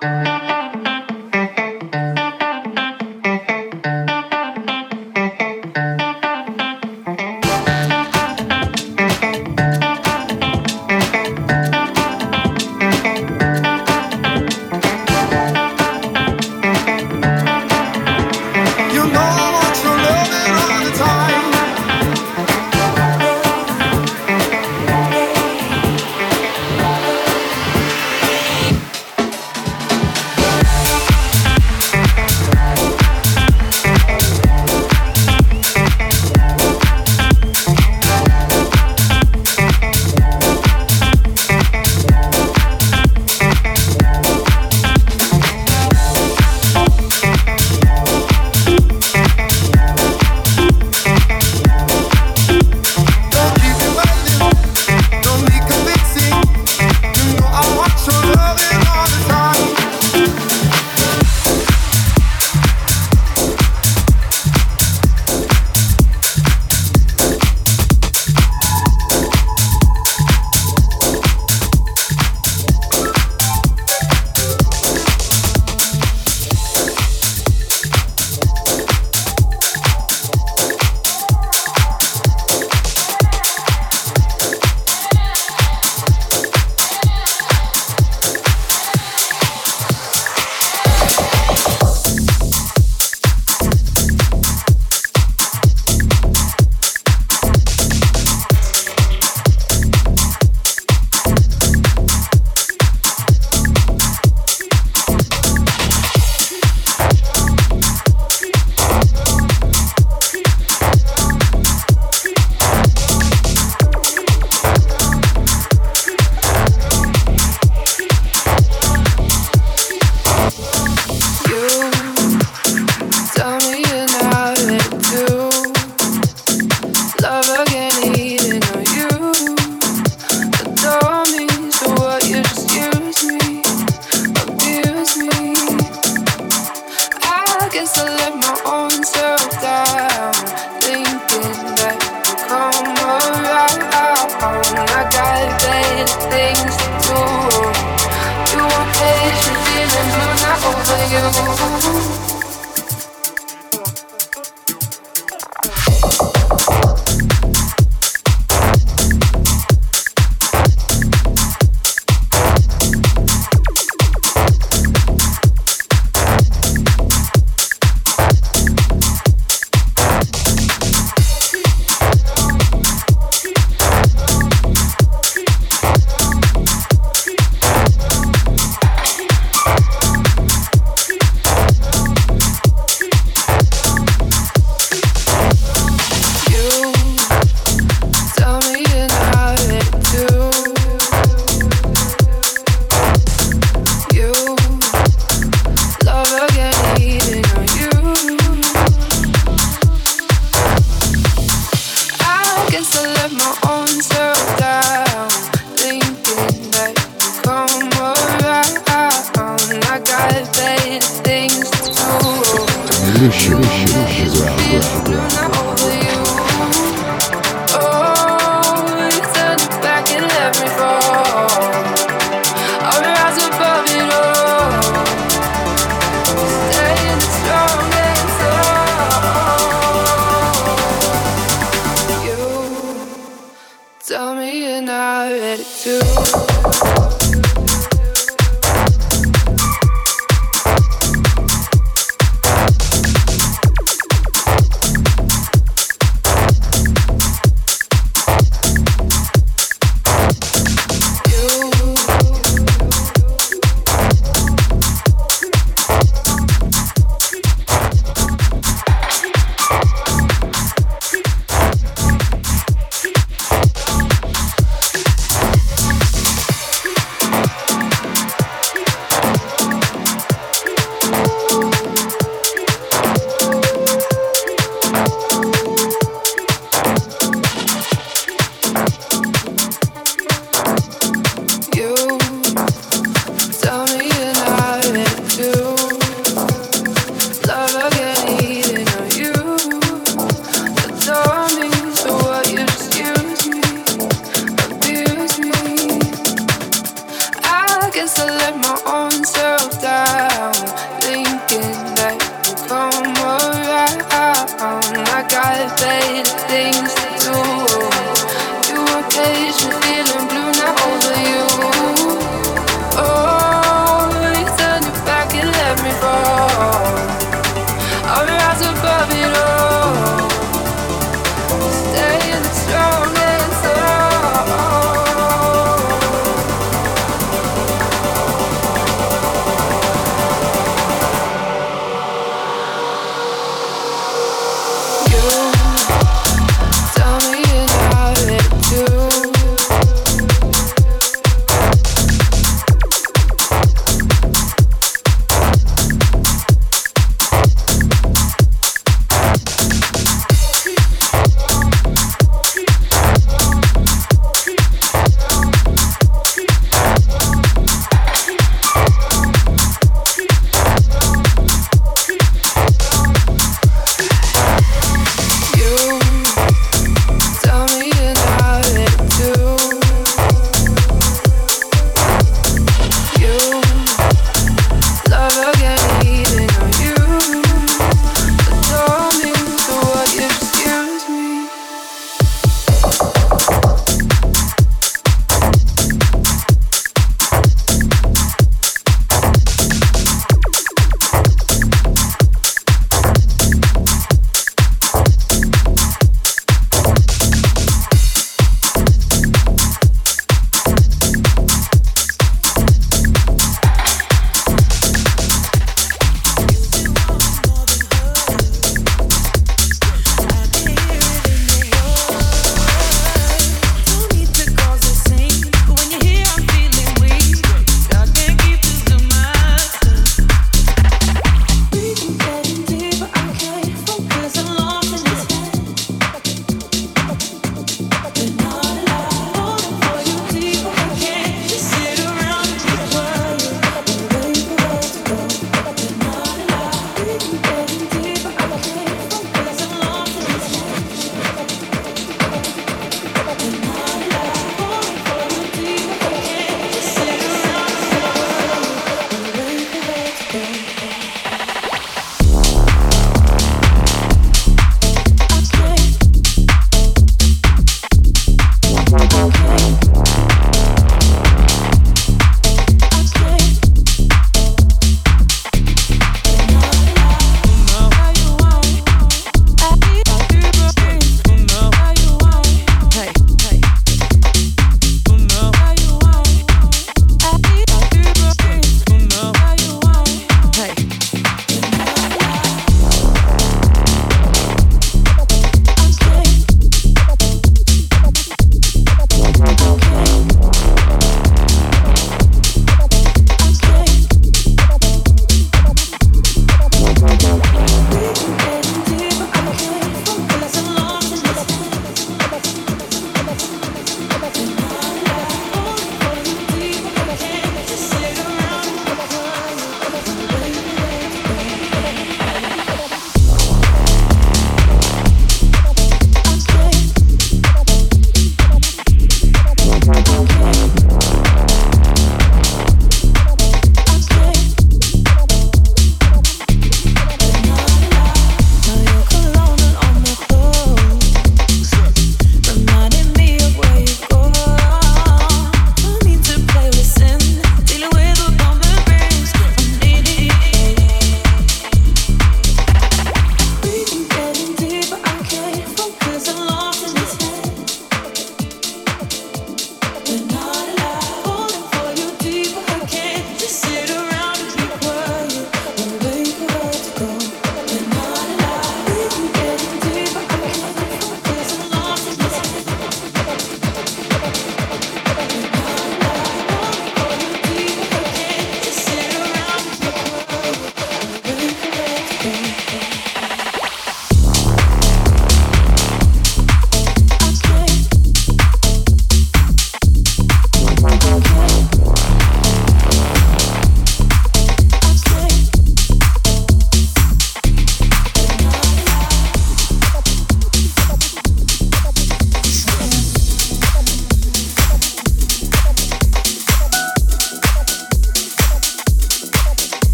Música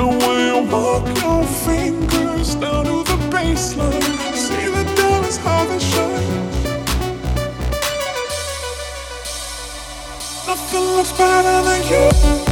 And when you walk your fingers down to the baseline, see the diamonds how they shine. Nothing looks better than you.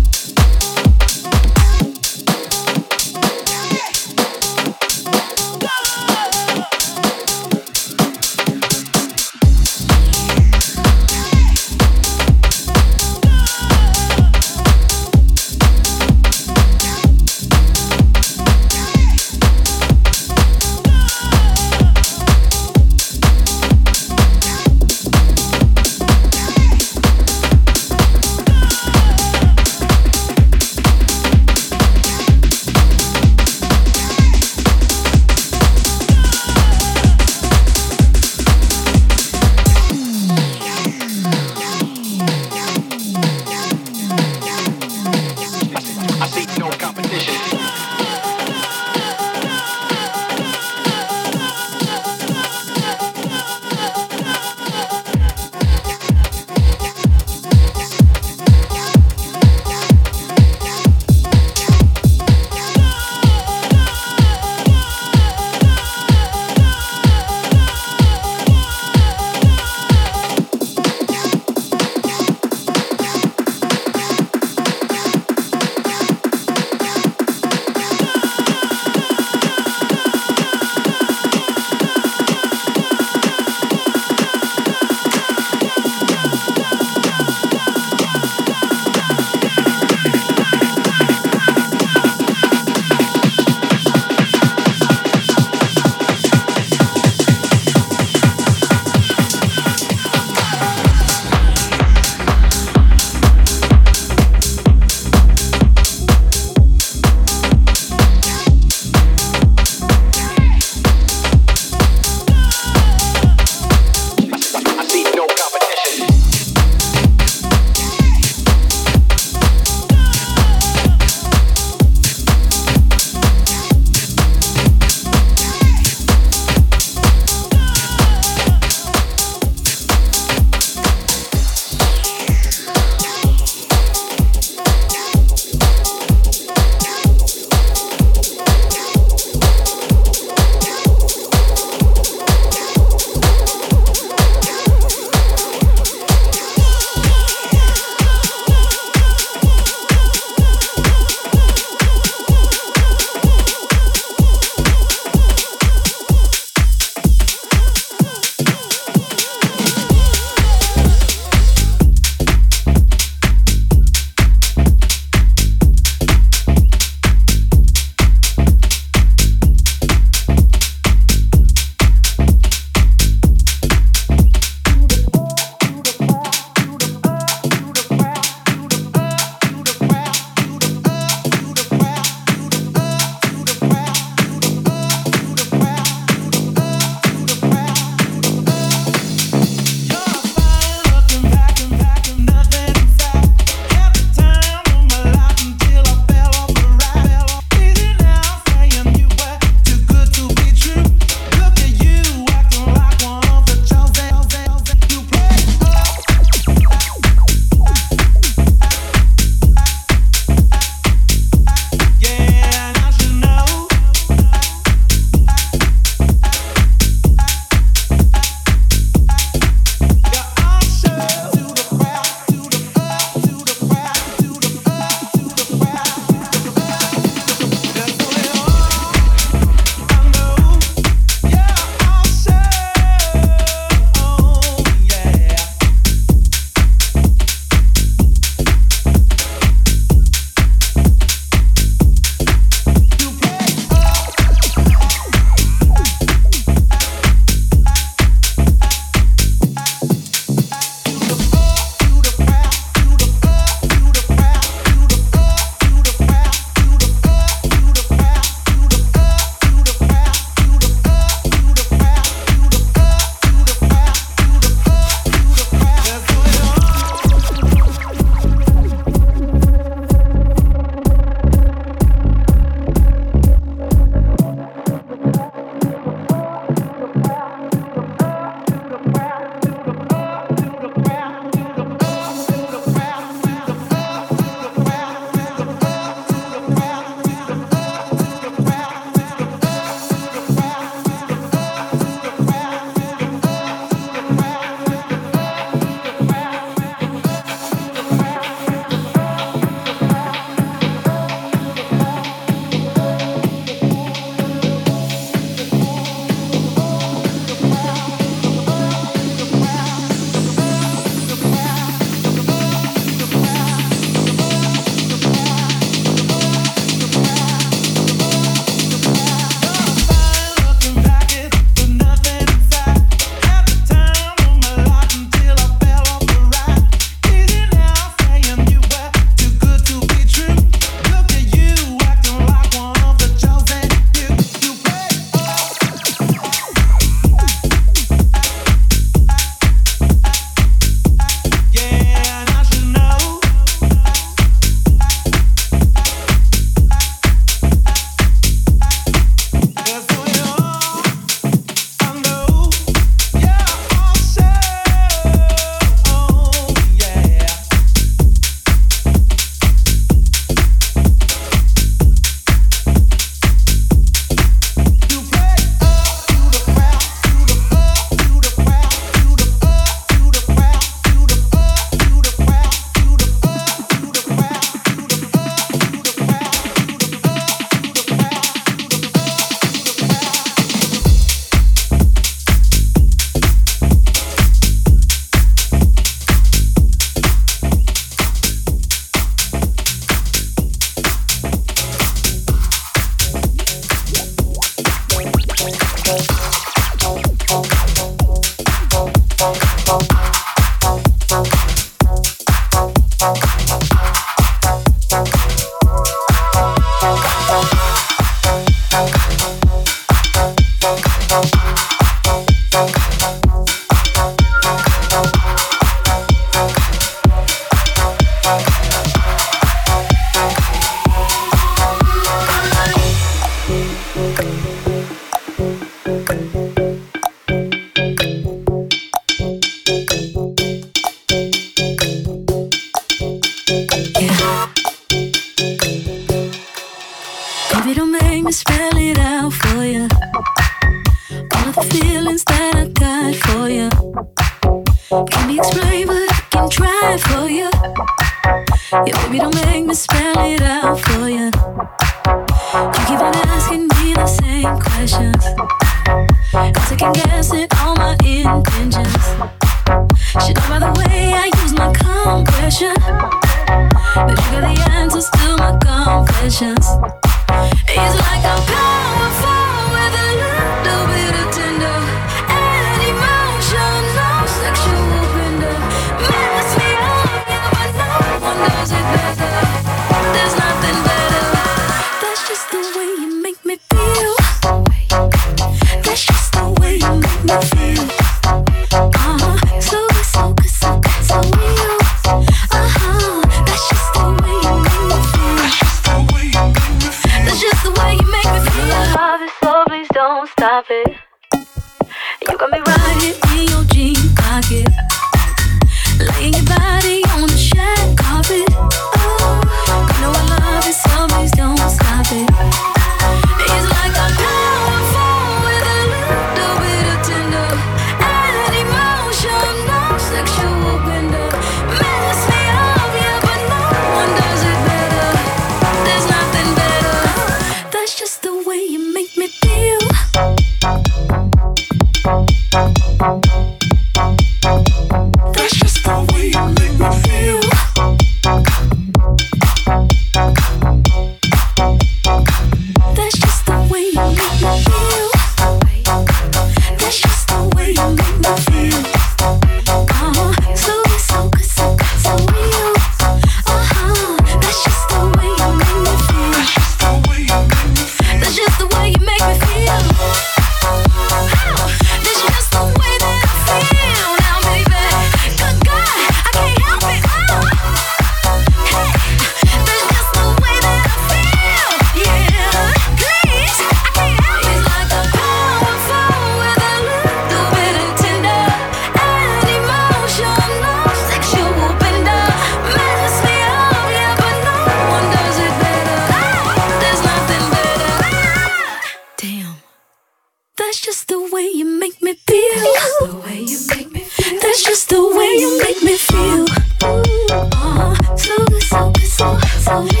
make me feel. Mm-hmm. Uh-huh. So good, so good, so, so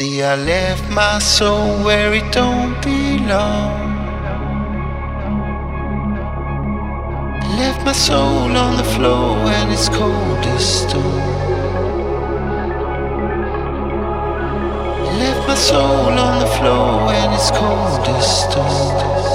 see, I left my soul where it don't belong. Left my soul on the floor and it's cold as stone. Left my soul on the floor and it's cold as stone.